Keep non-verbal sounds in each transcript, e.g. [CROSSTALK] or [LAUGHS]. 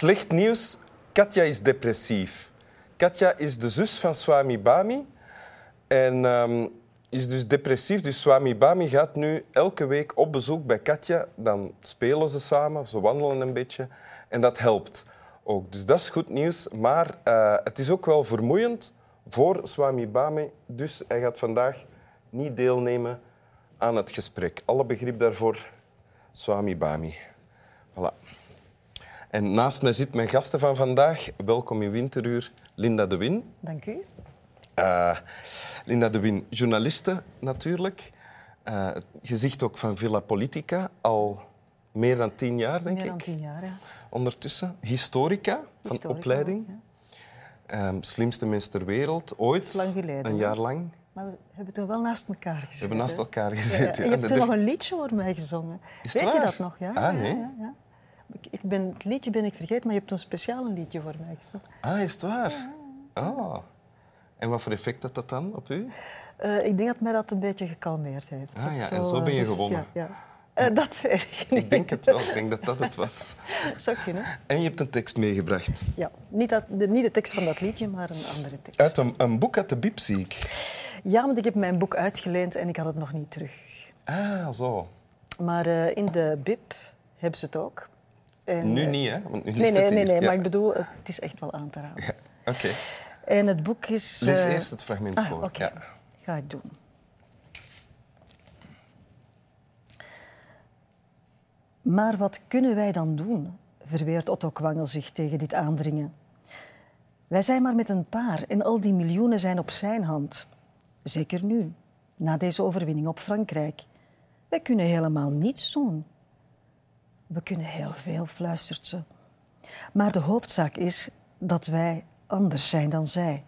Slecht nieuws. Katja is depressief. Katja is de zus van Swami Bami. En ehm, is dus depressief. Dus Swami Bami gaat nu elke week op bezoek bij Katja. Dan spelen ze samen, ze wandelen een beetje. En dat helpt ook. Dus dat is goed nieuws. Maar uh, het is ook wel vermoeiend voor Swami Bami. Dus hij gaat vandaag niet deelnemen aan het gesprek. Alle begrip daarvoor, Swami Bami. Voilà. En naast mij zit mijn gasten van vandaag. Welkom in Winteruur, Linda de Win. Dank u. Uh, Linda de Win, journaliste natuurlijk. Uh, gezicht ook van Villa Politica, al meer dan tien jaar, denk meer ik. Meer dan tien jaar, ja. Ondertussen. Historica, Historica van opleiding. Ja. Um, slimste mens ter wereld, ooit. lang geleden. Een jaar lang. Maar we hebben toen wel naast elkaar gezeten. We hebben naast elkaar gezeten. Ja, ja. Je hebt toen nog een liedje voor mij gezongen. Weet waar? je dat nog? Ja, ah, nee. ja, ja, ik, ben, het liedje ben ik vergeten, maar je hebt toen speciaal een liedje voor mij gezongen. Ah, is het waar? Oh. En wat voor effect had dat dan op u? Uh, ik denk dat mij dat een beetje gekalmeerd heeft. Ah, ja. Zo, en zo ben je dus, gewonnen? Ja, ja. Uh, dat weet ik niet. Ik denk het wel. Ik denk dat dat het was. [LAUGHS] Zou kunnen. En je hebt een tekst meegebracht. Ja, niet, dat, de, niet de tekst van dat liedje, maar een andere tekst. Uit een, een boek uit de Bib, zie ik. Ja, want ik heb mijn boek uitgeleend en ik had het nog niet terug. Ah, zo. Maar uh, in de Bib hebben ze het ook. En, nu niet, hè? Want nu nee, nee, nee, nee ja. maar ik bedoel, het is echt wel aan te raden. Ja. Oké. Okay. En het boek is... Lees uh... eerst het fragment ah, voor. Okay. Ja. Ga ik doen. Maar wat kunnen wij dan doen? verweert Otto Kwangel zich tegen dit aandringen. Wij zijn maar met een paar en al die miljoenen zijn op zijn hand. Zeker nu, na deze overwinning op Frankrijk. Wij kunnen helemaal niets doen. We kunnen heel veel, fluistert ze. Maar de hoofdzaak is dat wij anders zijn dan zij.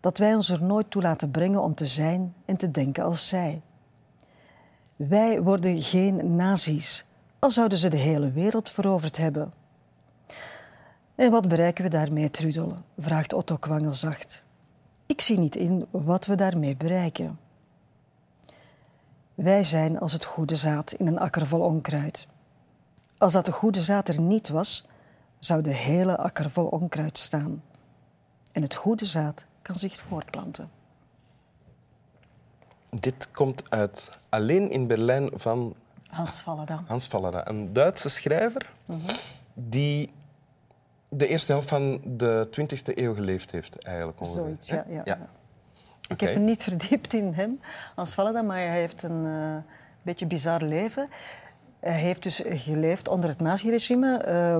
Dat wij ons er nooit toe laten brengen om te zijn en te denken als zij. Wij worden geen nazi's, al zouden ze de hele wereld veroverd hebben. En wat bereiken we daarmee, Trudel? vraagt Otto Kwangel zacht. Ik zie niet in wat we daarmee bereiken. Wij zijn als het goede zaad in een akker vol onkruid. Als dat de goede zaad er niet was, zou de hele akker vol onkruid staan. En het goede zaad kan zich voortplanten. Dit komt uit Alleen in Berlijn van Hans Vallada. Hans Vallada, een Duitse schrijver Mhm. die de eerste helft van de 20e eeuw geleefd heeft, eigenlijk ongeveer. Zoiets, ja. ja, ja. Ik heb me niet [LAUGHS] verdiept in hem, Hans Vallada, maar hij heeft een eh, beetje bizar leven. Hij heeft dus geleefd onder het naziregime, eh,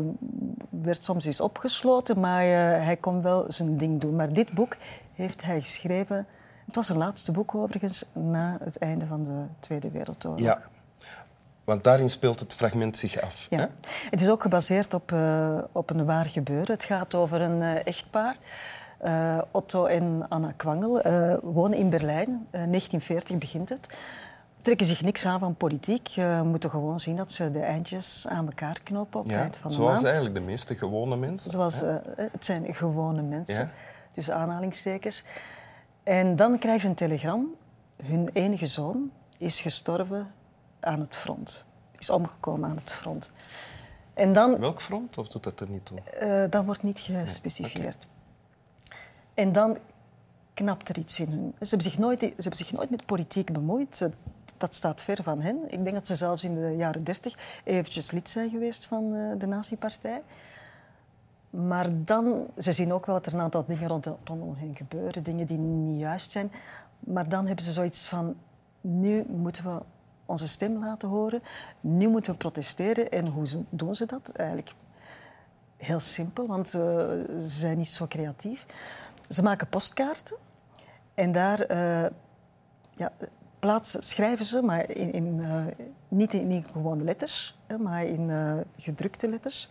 werd soms eens opgesloten, maar eh, hij kon wel zijn ding doen. Maar dit boek heeft hij geschreven, het was zijn laatste boek overigens, na het einde van de Tweede Wereldoorlog. Ja. Want daarin speelt het fragment zich af. Ja. Hè? Het is ook gebaseerd op, eh, op een waar gebeuren. Het gaat over een echtpaar. Otto en Anna Kwangel wonen in Berlijn. Eh, 1940 begint het. Trekken zich niks aan van politiek. Eh, moeten gewoon zien dat ze de eindjes aan elkaar knopen op het Ja, van de zoals maand. eigenlijk de meeste gewone mensen. Zoals, eh, het zijn gewone mensen, Ja. tussen aanhalingstekens. En dan krijgen ze een telegram. Hun enige zoon is gestorven aan het front. Is omgekomen aan het front. En dan, Welk front, of doet dat er niet toe? eh, dat wordt niet gespecificeerd. En dan knapt er iets in hun. Ze hebben zich nooit, ze hebben zich nooit met politiek bemoeid. Dat staat ver van hen. Ik denk dat ze zelfs in de jaren dertig eventjes lid zijn geweest van eh, de nazi-partij. Maar dan, ze zien ook wel dat er een aantal dingen rond, rondom hen gebeuren, dingen die niet juist zijn. Maar dan hebben ze zoiets van, nu moeten we onze stem laten horen, nu moeten we protesteren. En hoe doen ze dat? Eigenlijk heel simpel, want eh, ze zijn niet zo creatief. Ze maken postkaarten en daar eh, ja, plaatsen, schrijven ze, maar in, in, eh, niet in, in gewone letters, maar in eh, gedrukte letters.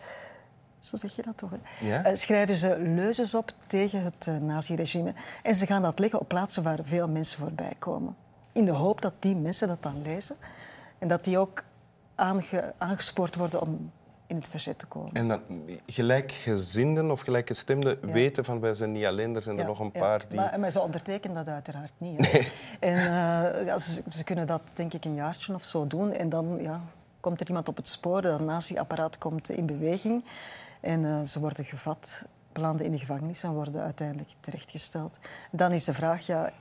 Zo zeg je dat toch? Ja? Schrijven ze leuzes op tegen het uh, naziregime. En ze gaan dat leggen op plaatsen waar veel mensen voorbij komen. In de hoop dat die mensen dat dan lezen. En dat die ook aange- aangespoord worden om in het verzet te komen. En dan gelijkgezinden of gelijkgestemden Ja. weten van wij zijn niet alleen, er zijn er nog een ja. paar die... Maar, maar ze ondertekenen dat uiteraard niet. En eh, ze, ze kunnen dat denk ik een jaartje of zo doen. En dan, ja, komt er iemand op het spoor, dat nazi-apparaat komt in beweging en eh, ze worden gevat, belanden in de gevangenis en worden uiteindelijk terechtgesteld. Dan is de vraag, ja,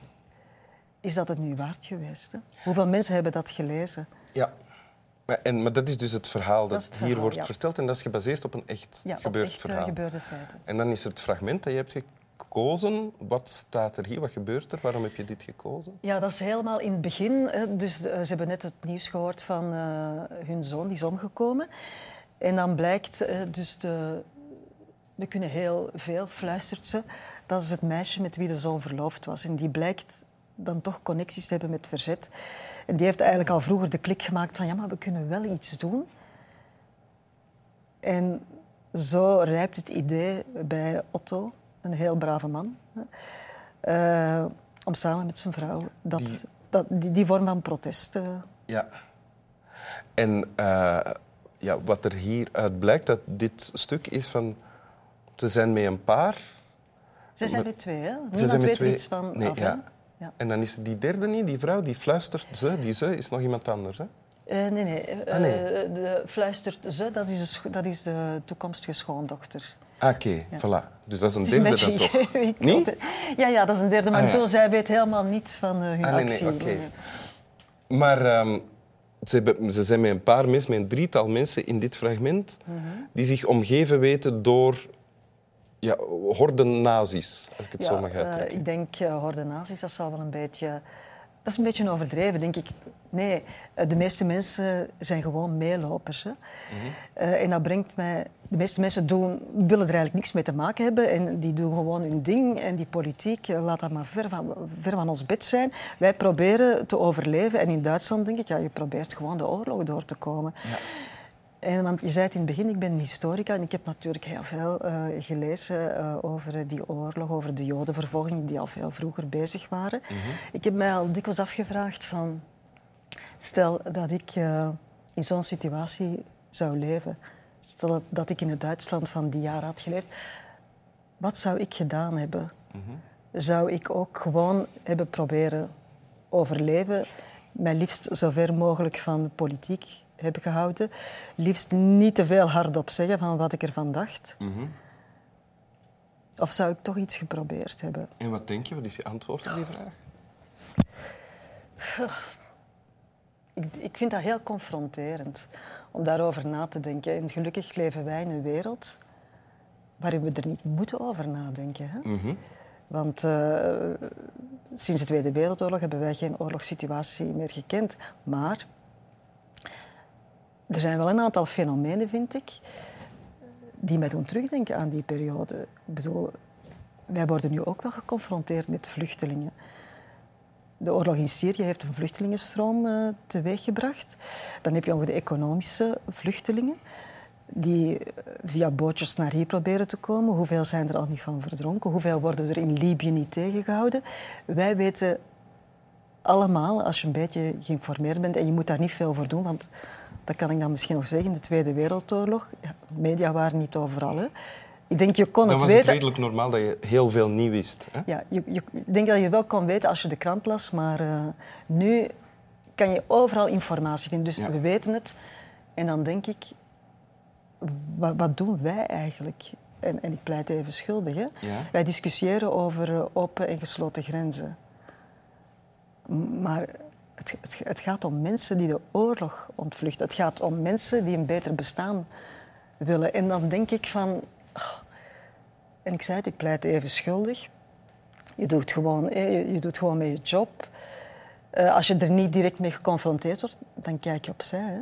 is dat het nu waard geweest? Hè? Hoeveel mensen hebben dat gelezen? Ja. Maar, en, maar dat is dus het verhaal dat, hier wordt ja. verteld en dat is gebaseerd op een echt Ja, op gebeurd echt eh, verhaal. gebeurde feiten. En dan is het fragment dat je hebt gekozen. Wat staat er hier? Wat gebeurt er? Waarom heb je dit gekozen? Ja, dat is helemaal in het begin. Dus eh, ze hebben net het nieuws gehoord van eh, hun zoon, die is omgekomen. En dan blijkt, dus de, we kunnen heel veel, fluistert ze, dat is het meisje met wie de zoon verloofd was. En die blijkt dan toch connecties te hebben met verzet. En die heeft eigenlijk al vroeger de klik gemaakt van ja, maar we kunnen wel iets doen. En zo rijpt het idee bij Otto, een heel brave man, eh, om samen met zijn vrouw dat, Die- dat, die, die vorm van protest. eh, Ja. En eh, ja, wat er hieruit blijkt, dat dit stuk is van... Ze zijn met een paar. zij zijn met twee, hè? Ze Niemand weet er iets van Nee, af, ja. Ja. En dan is die derde niet, die vrouw, die fluistert ze. Die ze is nog iemand anders. Hè? Eh, nee, nee. eh, Ah, nee. eh, de fluistert ze, dat is de, dat is de toekomstige schoondochter. Ah, Oké, voilà. Dus dat is een is derde dan toch? [LAUGHS] Niet? hè. Ja, ja, dat is een derde. Maar Ah, ja. zij weet helemaal niets van hun Ah, nee, nee, actie. oké. Maar ehm, ze, ze zijn met een paar mensen, met een drietal mensen in dit fragment, Mhm. die zich omgeven weten door ja, horden nazi's, als ik het Ja, zo mag eh, uitdrukken. ik denk uh, horde nazi's, dat zal wel een beetje... Dat is een beetje overdreven, denk ik. Nee, eh, de meeste mensen zijn gewoon meelopers. Hè. Mhm. Eh, en dat brengt mij... De meeste mensen doen, willen er eigenlijk niks mee te maken hebben. En die doen gewoon hun ding. En die politiek, eh, laat dat maar ver van, ver van ons bed zijn. Wij proberen te overleven. En in Duitsland denk ik, ja, je probeert gewoon de oorlog door te komen. En, want je zei het in het begin, ik ben historica en ik heb natuurlijk heel veel eh, gelezen eh, over eh, die oorlog, over de jodenvervolging die al veel vroeger bezig waren. Ik heb mij al dikwijls afgevraagd van, stel dat ik eh, in zo'n situatie zou leven, stel dat, dat ik in het Duitsland van die jaren had geleefd, wat zou ik gedaan hebben? Zou ik ook gewoon hebben proberen overleven, mij liefst zo ver mogelijk van politiek hebben gehouden. Liefst niet te veel hardop zeggen van wat ik ervan dacht. Mhm. Of zou ik toch iets geprobeerd hebben? En wat denk je? Wat is je antwoord op die vraag? Ik, ik vind dat heel confronterend om daarover na te denken. En gelukkig leven wij in een wereld waarin we er niet moeten over nadenken. Hè? Mhm. Want eh, sinds de Tweede Wereldoorlog hebben wij geen oorlogssituatie meer gekend. Maar er zijn wel een aantal fenomenen, vind ik, die mij doen terugdenken aan die periode. Ik bedoel, wij worden nu ook wel geconfronteerd met vluchtelingen. De oorlog in Syrië heeft een vluchtelingenstroom eh, teweeggebracht. Dan heb je ook de economische vluchtelingen die eh, via bootjes naar hier proberen te komen. Hoeveel zijn er al niet van verdronken? Hoeveel worden er in Libië niet tegengehouden? Wij weten allemaal, als je een beetje geïnformeerd bent, en je moet daar niet veel voor doen, want dat kan ik dan misschien nog zeggen, de Tweede Wereldoorlog, ja, media waren niet overal. Hè. Ik denk, je kon Dan het was het weten... redelijk normaal dat je heel veel niet wist. Hè? Ja, je, je, ik denk dat je wel kon weten als je de krant las, maar eh, nu kan je overal informatie vinden. Dus Ja. we weten het. En dan denk ik, wat, wat doen wij eigenlijk? En, en ik pleit even schuldig. Hè? Ja. Wij discussiëren over eh, open en gesloten grenzen. Maar het, het, het gaat om mensen die de oorlog ontvluchten. Het gaat om mensen die een beter bestaan willen. En dan denk ik van... ah, en ik zei het, ik pleit even schuldig. Je doet gewoon, eh, je, je doet gewoon met je job. Eh, als je er niet direct mee geconfronteerd wordt, dan kijk je opzij. Hè?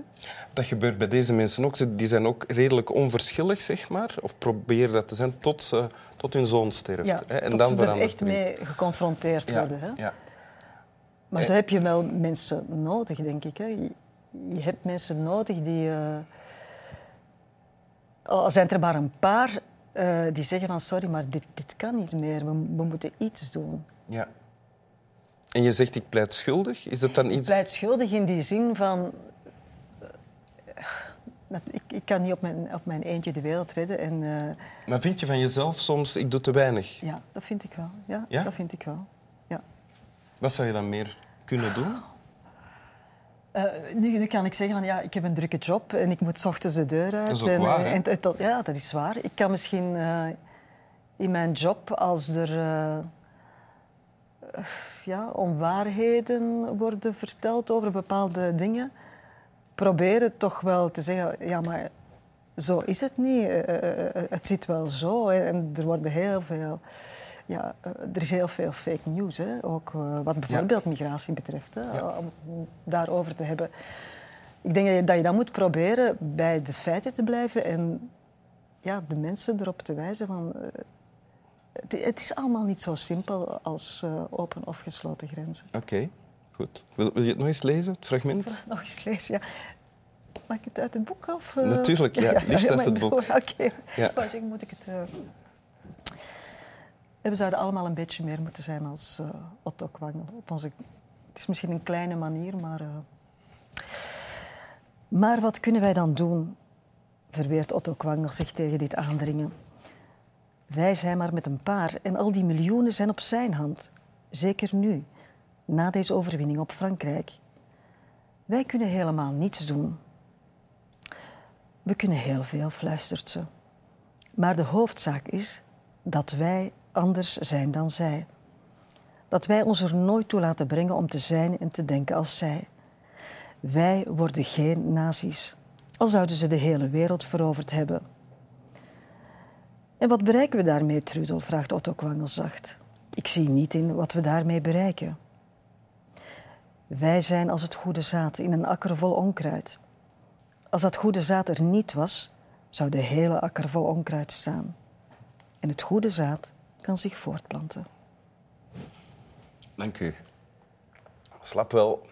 Dat gebeurt bij deze mensen ook. Ze- Die zijn ook redelijk onverschillig, zeg maar. Of proberen dat te zijn tot, ze, tot hun zoon sterft. Ja, hè? En tot dan ze er echt mee geconfronteerd Ja, worden. Hè? ja. Maar zo heb je wel mensen nodig, denk ik. Hè? Je, hebt mensen nodig die... eh, al zijn er maar een paar eh, die zeggen van... Sorry, maar dit, dit kan niet meer. We, we moeten iets doen. ja. En je zegt, ik pleit schuldig. Is dat dan Ik iets... pleit schuldig in die zin van... eh, Ik, ik kan niet op mijn, op mijn eentje de wereld redden. En eh, Maar vind je van jezelf soms, ik doe te weinig? ja, dat vind ik wel. Ja, Ja? dat vind ik wel. Ja. Wat zou je dan meer kunnen doen? Uh, nu, nu, kan ik zeggen van ja, ik heb een drukke job en ik moet s ochtends de deur uit. Dat is ook en, waar, en, en, ja, dat is waar. Ik kan misschien uh, in mijn job, als er ja, onwaarheden worden verteld over bepaalde dingen, proberen toch wel te zeggen, ja, maar zo is het niet. het zit wel zo. En er worden heel veel ja, eh, er is heel veel fake news, hè? ook uh, wat bijvoorbeeld migratie betreft, hè? Ja. om daarover te hebben. Ik denk dat je, dat je dan moet proberen bij de feiten te blijven en ja, de mensen erop te wijzen van... Het, het, is allemaal niet zo simpel als open of gesloten grenzen. Oké, goed. Wil, wil, je het nog eens lezen, het fragment? Nog eens lezen, ja. Mag ik het uit het boek? Of, Natuurlijk, ja. Liefst uit het boek. Oké, okay. [LAUGHS] moet ik het... We zouden allemaal een beetje meer moeten zijn als Otto Kwangel. Op onze, het is misschien een kleine manier, maar... Maar wat kunnen wij dan doen? Verweert Otto Kwangel zich tegen dit aandringen. Wij zijn maar met een paar en al die miljoenen zijn op zijn hand. Zeker nu, na deze overwinning op Frankrijk. Wij kunnen helemaal niets doen. We kunnen heel veel, fluistert ze. Maar de hoofdzaak is dat wij anders zijn dan zij. Dat wij ons er nooit toe laten brengen om te zijn en te denken als zij. Wij worden geen nazi's, al zouden ze de hele wereld veroverd hebben. En wat bereiken we daarmee, Trudel? vraagt Otto Kwangel zacht. Ik zie niet in wat we daarmee bereiken. Wij zijn als het goede zaad in een akker vol onkruid. Als dat goede zaad er niet was, zou de hele akker vol onkruid staan. En het goede zaad kan zich voortplanten. Dank u. Slap wel.